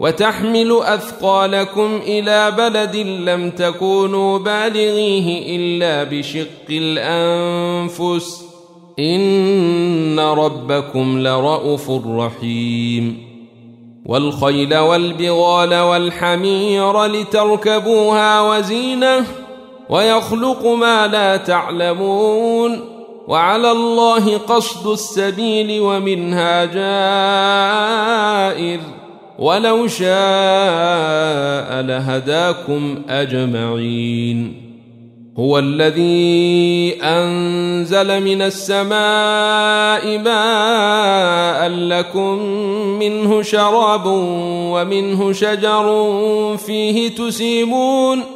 وتحمل أثقالكم إلى بلد لم تكونوا بالغيه إلا بشق الأنفس. إن ربكم لرءوف رحيم. والخيل والبغال والحمير لتركبوها وزينة ويخلق ما لا تعلمون. وعلى الله قصد السبيل ومنها جائر. ولو شاء لهداكم أجمعين. هو الذي أنزل من السماء ماء لكم منه شراب ومنه شجر فيه تسيمون.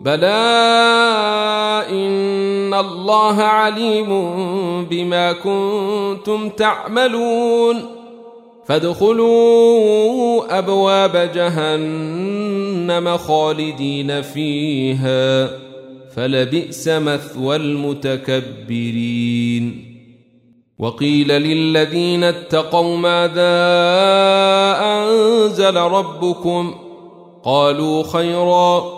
بلى ان الله عليم بما كنتم تعملون فادخلوا ابواب جهنم خالدين فيها فلبئس مثوى المتكبرين وقيل للذين اتقوا ماذا انزل ربكم قالوا خيرا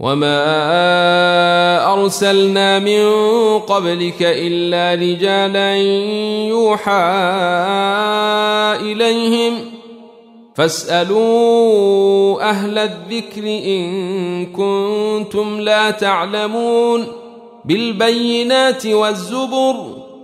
وما ارسلنا من قبلك الا رجالا يوحى اليهم فاسالوا أهل الذكر ان كنتم لا تعلمون بالبينات والزبر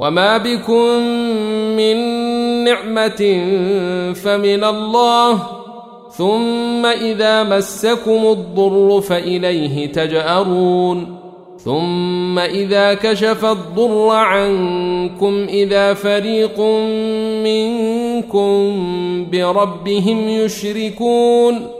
وما بكم من نعمه فمن الله ثم اذا مسكم الضر فاليه تجارون ثم اذا كشف الضر عنكم اذا فريق منكم بربهم يشركون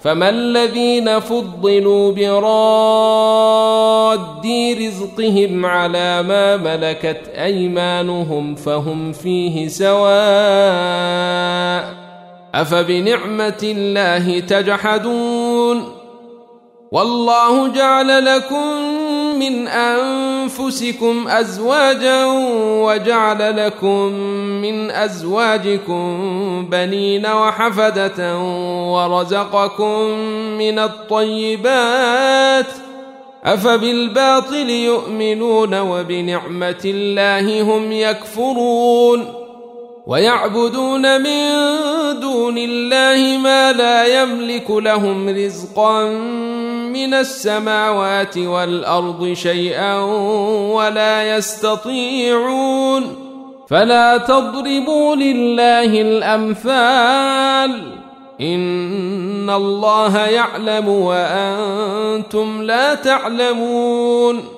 فما الذين فضلوا براد رزقهم على ما ملكت أيمانهم فهم فيه سواء أفبنعمة الله تجحدون والله جعل لكم من أنفسكم أزواجا وجعل لكم من أزواجكم بنين وحفدة ورزقكم من الطيبات أفبالباطل يؤمنون وبنعمة الله هم يكفرون ويعبدون من دون الله ما لا يملك لهم رزقا من السماوات والأرض شيئا ولا يستطيعون فلا تضربوا لله الأمثال إن الله يعلم وأنتم لا تعلمون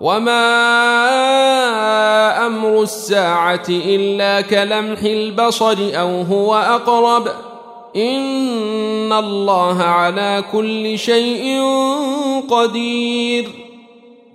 وما أمر الساعة الا كلمح البصر أو هو اقرب ان الله على كل شيء قدير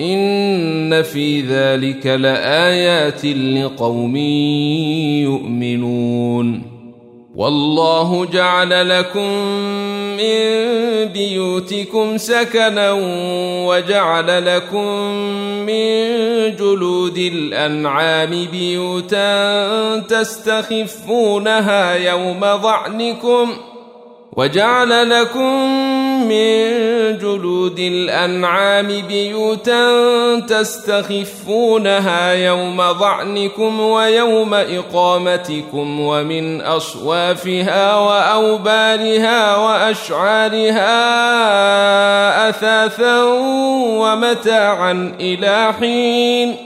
إن في ذلك لآيات لقوم يؤمنون. والله جعل لكم من بيوتكم سكنا وجعل لكم من جلود الأنعام بيوتا تستخفونها يوم ظعنكم وجعل لكم من جلود الأنعام بيوتا تستخفونها يوم ظعنكم ويوم إقامتكم ومن أصوافها وأوبارها وأشعارها أثاثا ومتاعا إلى حين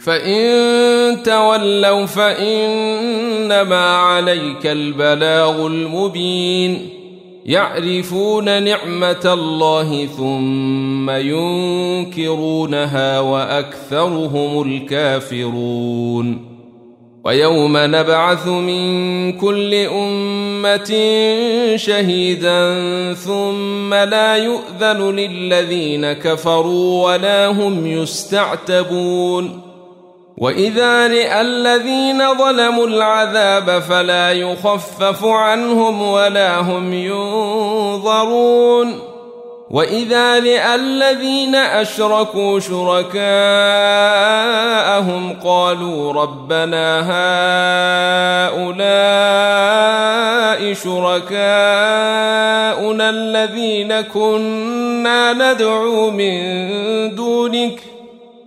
فإن تولوا فإنما عليك البلاغ المبين. يعرفون نعمة الله ثم ينكرونها وأكثرهم الكافرون. ويوم نبعث من كل أمة شهيدا ثم لا يؤذن للذين كفروا ولا هم يستعتبون. واذا راى الذين ظلموا العذاب فلا يخفف عنهم ولا هم ينظرون واذا راى الذين اشركوا شركاءهم قالوا ربنا هؤلاء شركاؤنا الذين كنا ندعو من دونك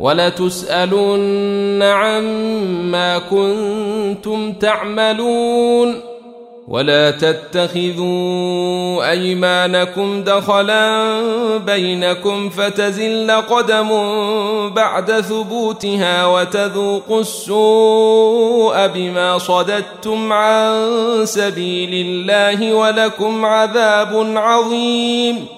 ولتسألن عما كنتم تعملون ولا تتخذوا أيمانكم دخلا بينكم فتزل قدم بعد ثبوتها وتذوقوا السوء بما صددتم عن سبيل الله ولكم عذاب عظيم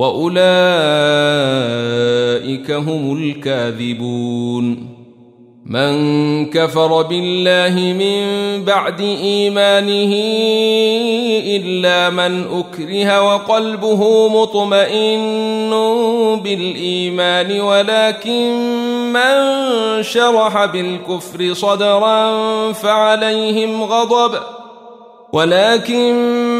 واولئك هم الكاذبون من كفر بالله من بعد ايمانه الا من اكره وقلبه مطمئن بالايمان ولكن من شرح بالكفر صدرا فعليهم غضب ولكن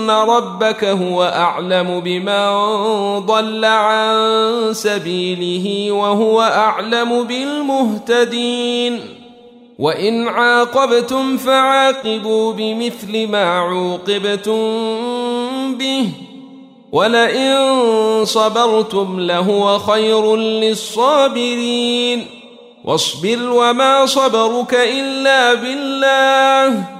ان ربك هو اعلم بمن ضل عن سبيله وهو اعلم بالمهتدين وان عاقبتم فعاقبوا بمثل ما عوقبتم به ولئن صبرتم لهو خير للصابرين واصبر وما صبرك الا بالله